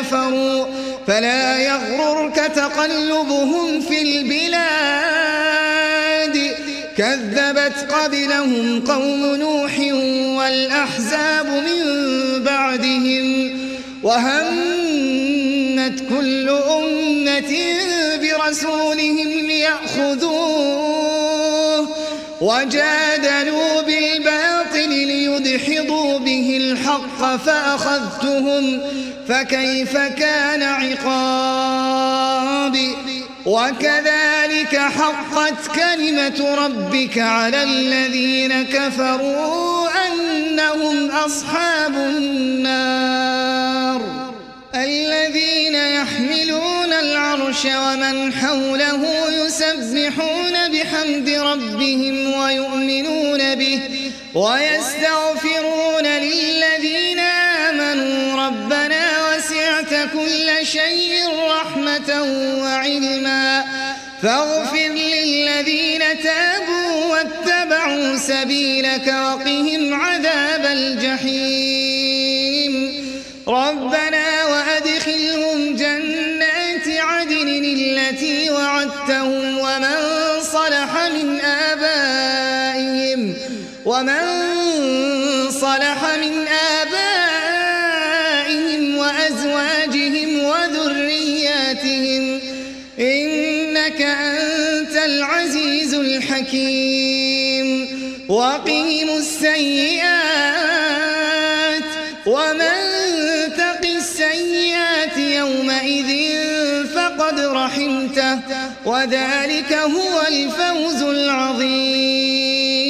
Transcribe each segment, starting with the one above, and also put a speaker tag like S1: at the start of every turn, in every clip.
S1: كفروا فلا يغررك تقلبهم في البلاد. كذبت قبلهم قوم نوح والأحزاب من بعدهم وهمت كل أمة برسولهم ليأخذوه وجادلوا بالباطل ليدحضوا به الحق فأخذتهم فكيف كان عقابي وكذلك حقت كلمة ربك على الذين كفروا أنهم أصحاب النار الذين يحملون العرش ومن حوله يسبحون بحمد ربهم ويؤمنون به ويستغفرون للذين آمنوا كل شيء رحمة وعلما. فاغفر للذين تابوا واتبعوا سبيلك وقهم عذاب الجحيم. ربنا وأدخلهم جنات عدن التي وعدتهم ومن صلح من آبائهم ومن صلح من آبائهم الحكيم. وقهم السيئات ومن تق السيئات يومئذ فقد رحمته وذلك هو الفوز العظيم.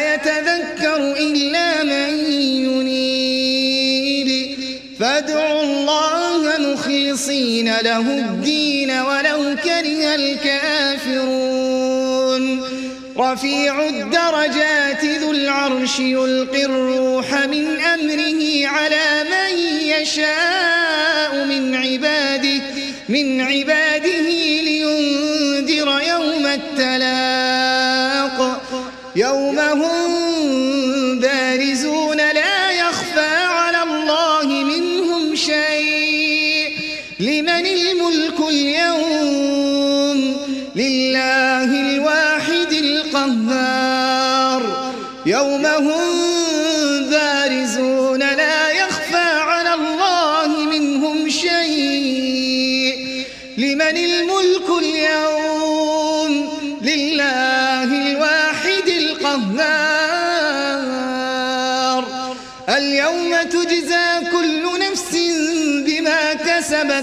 S1: له الدين ولو كره الكافرون. رفيع الدرجات ذو العرش يلقي الروح من أمره على من يشاء من عباده من عباده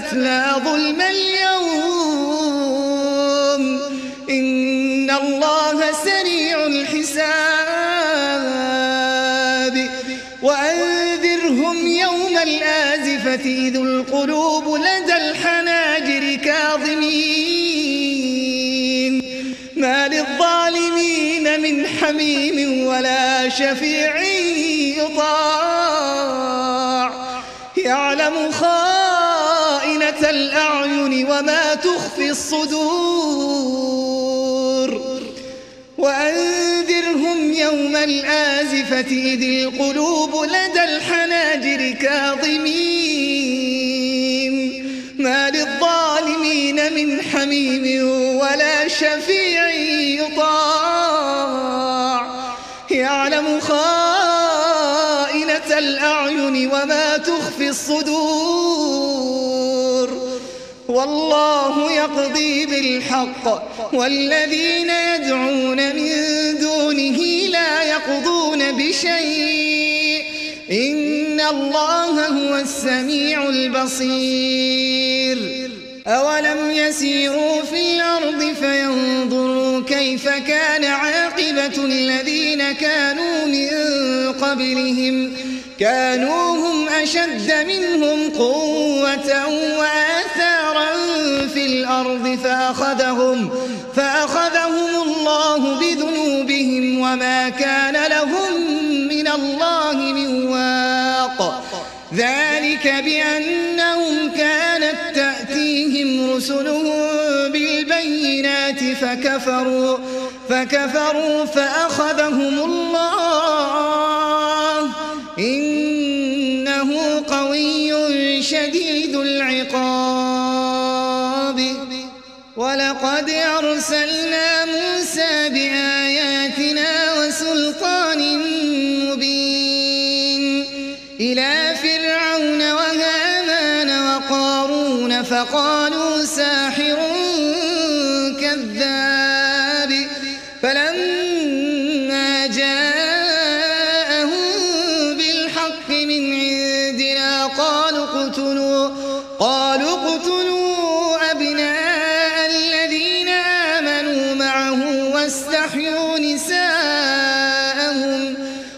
S1: كسبت لا ظلم اليوم. إن الله سريع الحساب. وأنذرهم يوم الآزفة إذ القلوب لدى الحناجر كاظمين. ما للظالمين من حميم ولا شفيع يطاع. يعلم الأعين وما تخفي الصدور. وأنذرهم يوم الآزفة إذ القلوب لدى الحناجر كاظمين. ما للظالمين من حميم ولا شفيع يطاع. يعلم خائنة الأعين وما تخفي الصدور. والله يقضي بالحق. والذين يدعون من دونه لا يقضون بشيء. إن الله هو السميع البصير. أولم يسيروا في الأرض فينظروا كيف كان عاقبة الذين كانوا من قبلهم. كانوا هم أشد منهم قوة وآثارا في الأرض فأخذهم, فأخذهم الله بذنوبهم وما كان لهم من الله من واق. ذلك بأنهم كانت تأتيهم رسلهم بالبينات فكفروا فكفروا فأخذهم الله. إنه ولقد أرسلنا موسى بآياتنا وسلطان مبين إلى فرعون وهامان وقارون فقالوا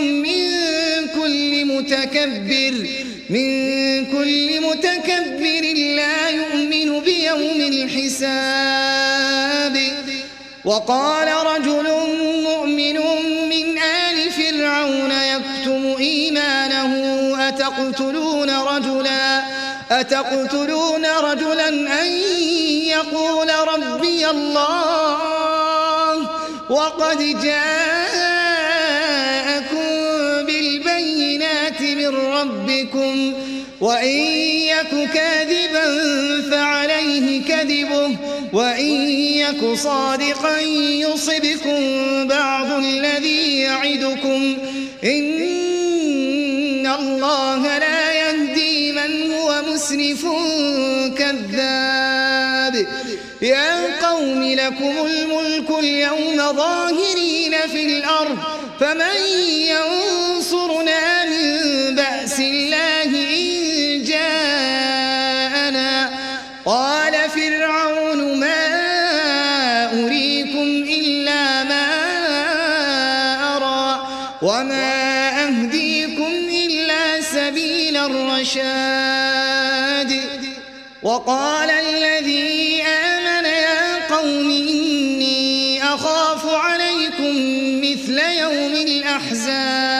S1: من كل متكبر من كل متكبر لا يؤمن بيوم الحساب. وقال رجل مؤمن من آل فرعون يكتم إيمانه أتقتلون رجلا؟ أتقتلون رجلا أن يقول ربي الله؟ وقد جاءكم ربكم وإن يك كاذبا فعليه كذبه وإن يك صادقا يصبكم بعض الذي يعدكم إن الله لا يهدي من هو مسرف كذاب يا قوم لكم الملك اليوم ظاهرين في الأرض فمن من الله إن جاءنا. قال فرعون ما أريكم إلا ما أرى وما أهديكم إلا سبيل الرشاد. وقال الذي آمن يا قوم إني أخاف عليكم مثل يوم الأحزاب.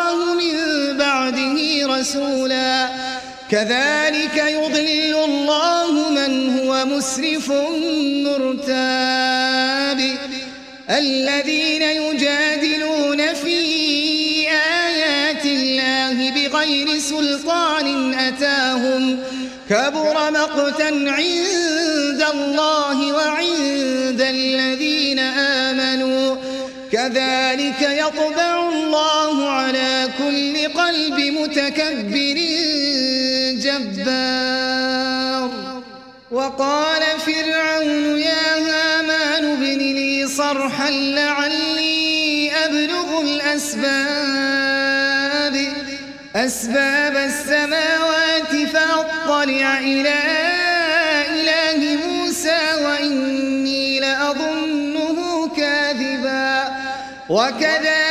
S1: رسولا. كذلك يضل الله من هو مسرف مرتاب. الذين يجادلون في بغير سلطان أتاهم. كبر مقتا عند الله وعند الذين آمنوا. كذلك يطبع الله على كل قلب متكبر جبار. وقال فرعون يا هامان ابن لي صرحا لعلي أبلغ الأسباب. أسباب السماوات فأطلع إلى إله موسى وإني لأظنه كاذبا. وكذلك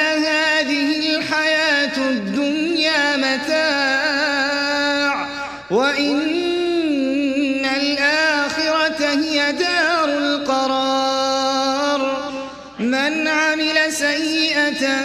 S1: من عمل سيئة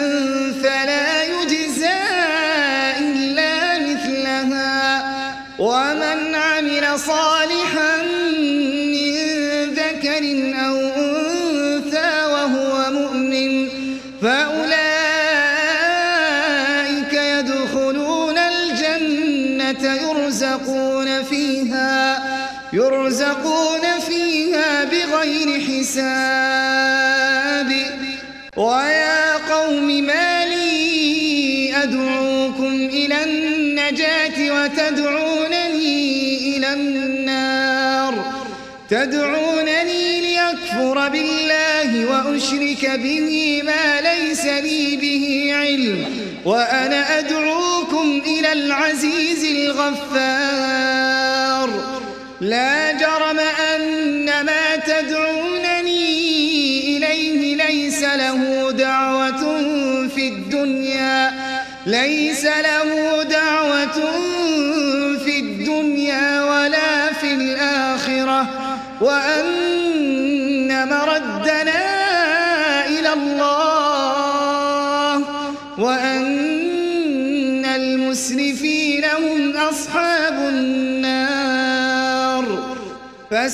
S1: وأشرك به ما ليس لي به علم وأنا أدعوكم إلى العزيز الغفار لا جرم أن ما تدعونني إليه ليس له دعوة في الدنيا ليس له دعوة في الدنيا ولا في الآخرة وأن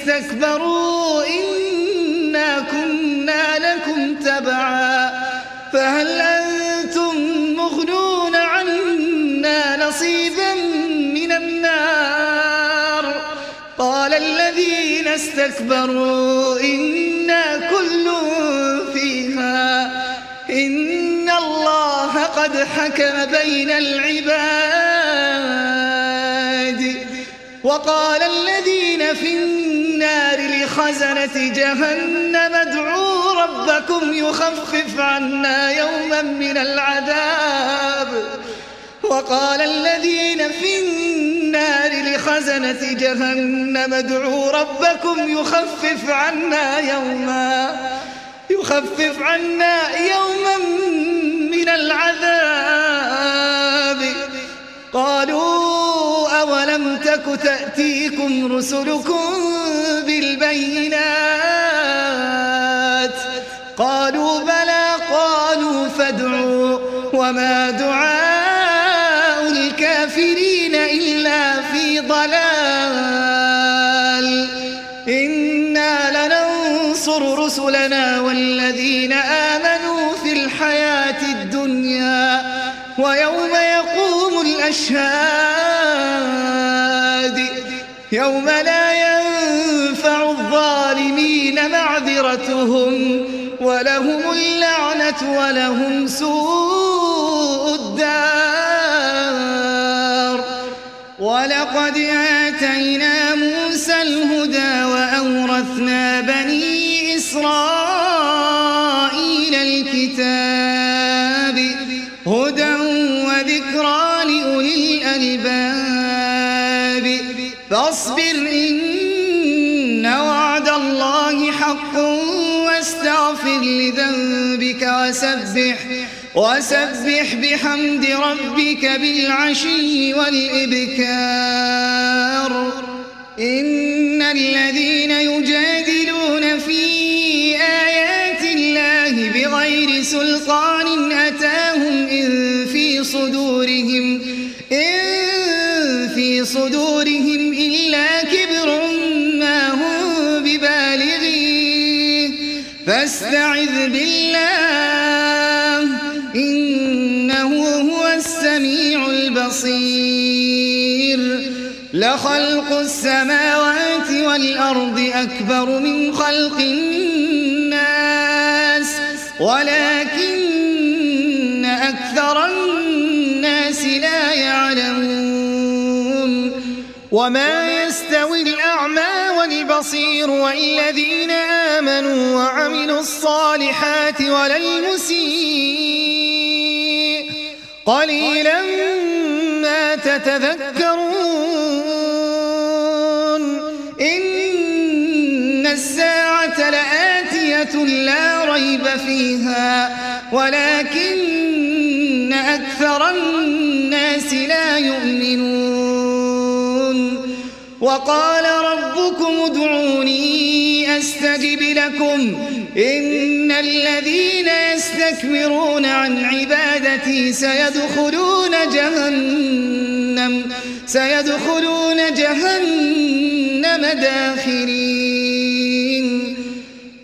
S1: استكبروا إنا كنا لكم تبعا فهل أنتم مغنون عنا نصيبا من النار قال الذين استكبروا إنا كل فيها إن الله قد حكم بين العباد وقال الذين في النار لخزنة جهنم ادعوا ربكم يخفف عنا يوما من العذاب. وقال الذين في النار لخزنة جهنم ادعوا ربكم يخفف عنا يوما يخفف عنا يوما من العذاب. قالوا أولم تك تأتيكم رسلكم بالبينات. قالوا بلى قالوا فادعوا. وما دعاء الكافرين إلا في ضلال. إنا لننصر رسلنا والذين آمنوا في الحياة الدنيا. ويوم يقوم الأشهاد. معذرتهم ولهم اللعنة ولهم سوء الدار ولقد آتينا موسى الهدى وأورثنا بني وسبح وسبح بحمد ربك بالعشي والإبكار إن الذين يجادلون في لخلق السماوات والأرض أكبر من خلق الناس ولكن أكثر الناس لا يعلمون. وما يستوي الأعمى والبصير والذين آمنوا وعملوا الصالحات ولا المسيء. قليلا ما تتذكرون فيها ولكن أكثر الناس لا يؤمنون. وقال ربكم ادعوني أستجب لكم. إن الذين يستكبرون عن عبادتي سيدخلون جهنم سيدخلون جهنم داخرين.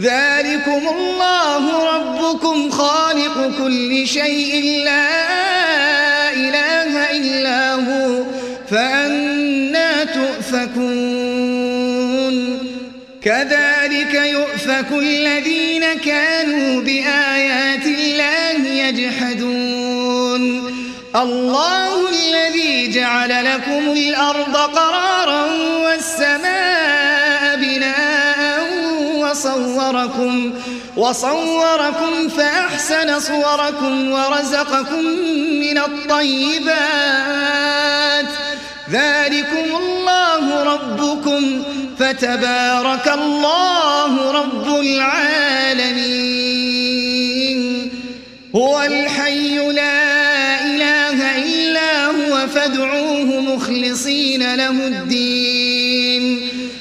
S1: ذلكم الله ربكم خالق كل شيء لا إله إلا هو فأنا تؤفكون. كذلك يؤفك الذين كانوا بآيات الله يجحدون. الله الذي جعل لكم الأرض قرارا والسماء وصوركم وصوركم فأحسن صوركم ورزقكم من الطيبات. ذلكم الله ربكم فتبارك الله رب العالمين. هو الحي لا إله إلا هو فادعوه مخلصين له الدين.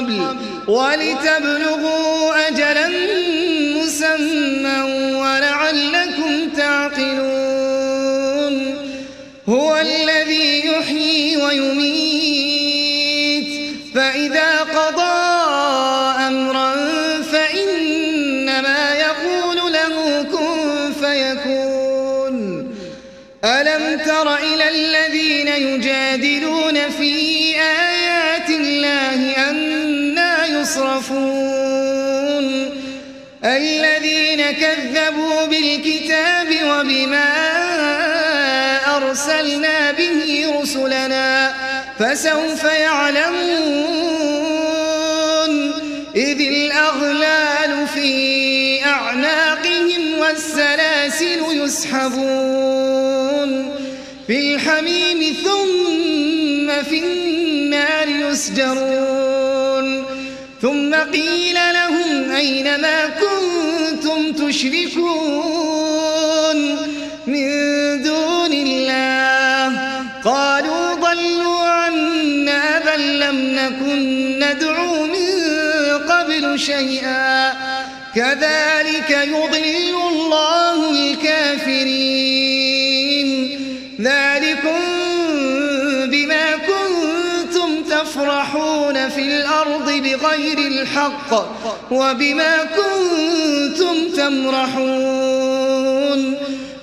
S1: قبل ولتبلغوا أجلا مسمى ولعلكم فسوف يعلمون إذ الأغلال في أعناقهم والسلاسل يسحبون في الحميم ثم في النار يسجرون ثم قيل لهم أين ما كنتم تشركون شيئا. كذلك يضل الله الكافرين. ذلكم بما كنتم تفرحون في الأرض بغير الحق وبما كنتم تمرحون.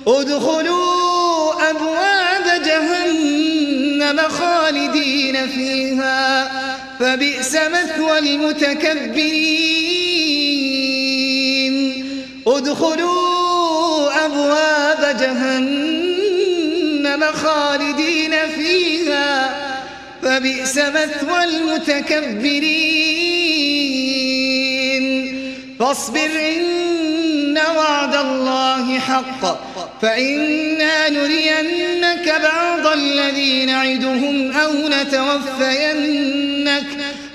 S1: ادخلوا أبواب جهنم خالدين فيها. فبئس مثوى المتكبرين. ادخلوا أبواب جهنم خالدين فيها. فبئس مثوى المتكبرين. فاصبر إن وعد الله حق. فإنا نرينك بعض الذي نعدهم أو نتوفينك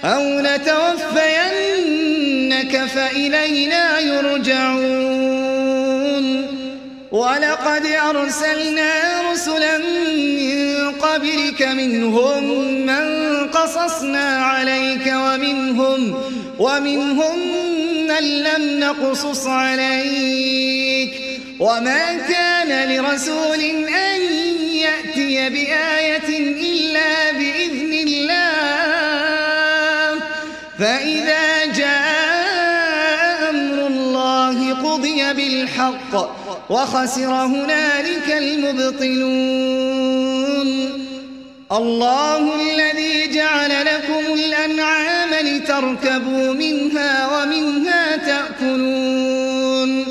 S1: أو نتوفينك فإلينا يرجعون ولقد أرسلنا رسلا من قبلك منهم من قصصنا عليك ومنهم ومنهم من لم نقصص عليك وما كان لرسول أن يأتي بآية إلا بإذن قضي بالحق وخسر هنالك المبطلون. الله الذي جعل لكم الأنعام لتركبوا منها ومنها تأكلون.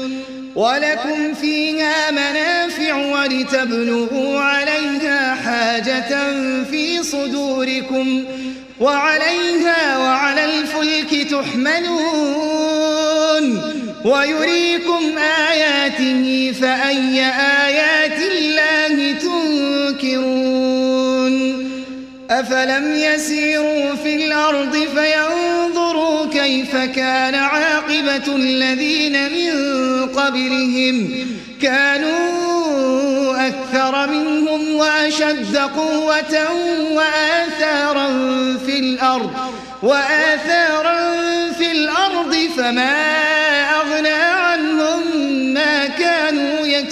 S1: ولكم فيها منافع ولتبلغوا عليها حاجة في صدوركم. وعليها وعلى الفلك تحملون. ويريكم آياته فأي آيات الله تنكرون؟ أفلم يسيروا في الأرض فينظروا كيف كان عاقبة الذين من قبلهم. كانوا أكثر منهم وأشد قوة وآثارا في الأرض وآثارا في الأرض فما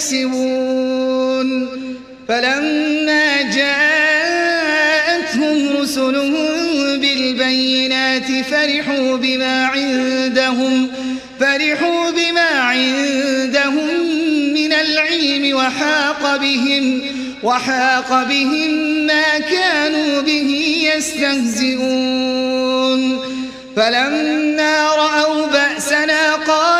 S1: يكسبون. فلما جاءتهم رسلهم بالبينات فرحوا بما عندهم فرحوا بما عندهم من العلم وحاق بهم وحاق بهم ما كانوا به يستهزئون. فلما رأوا بأسنا قالوا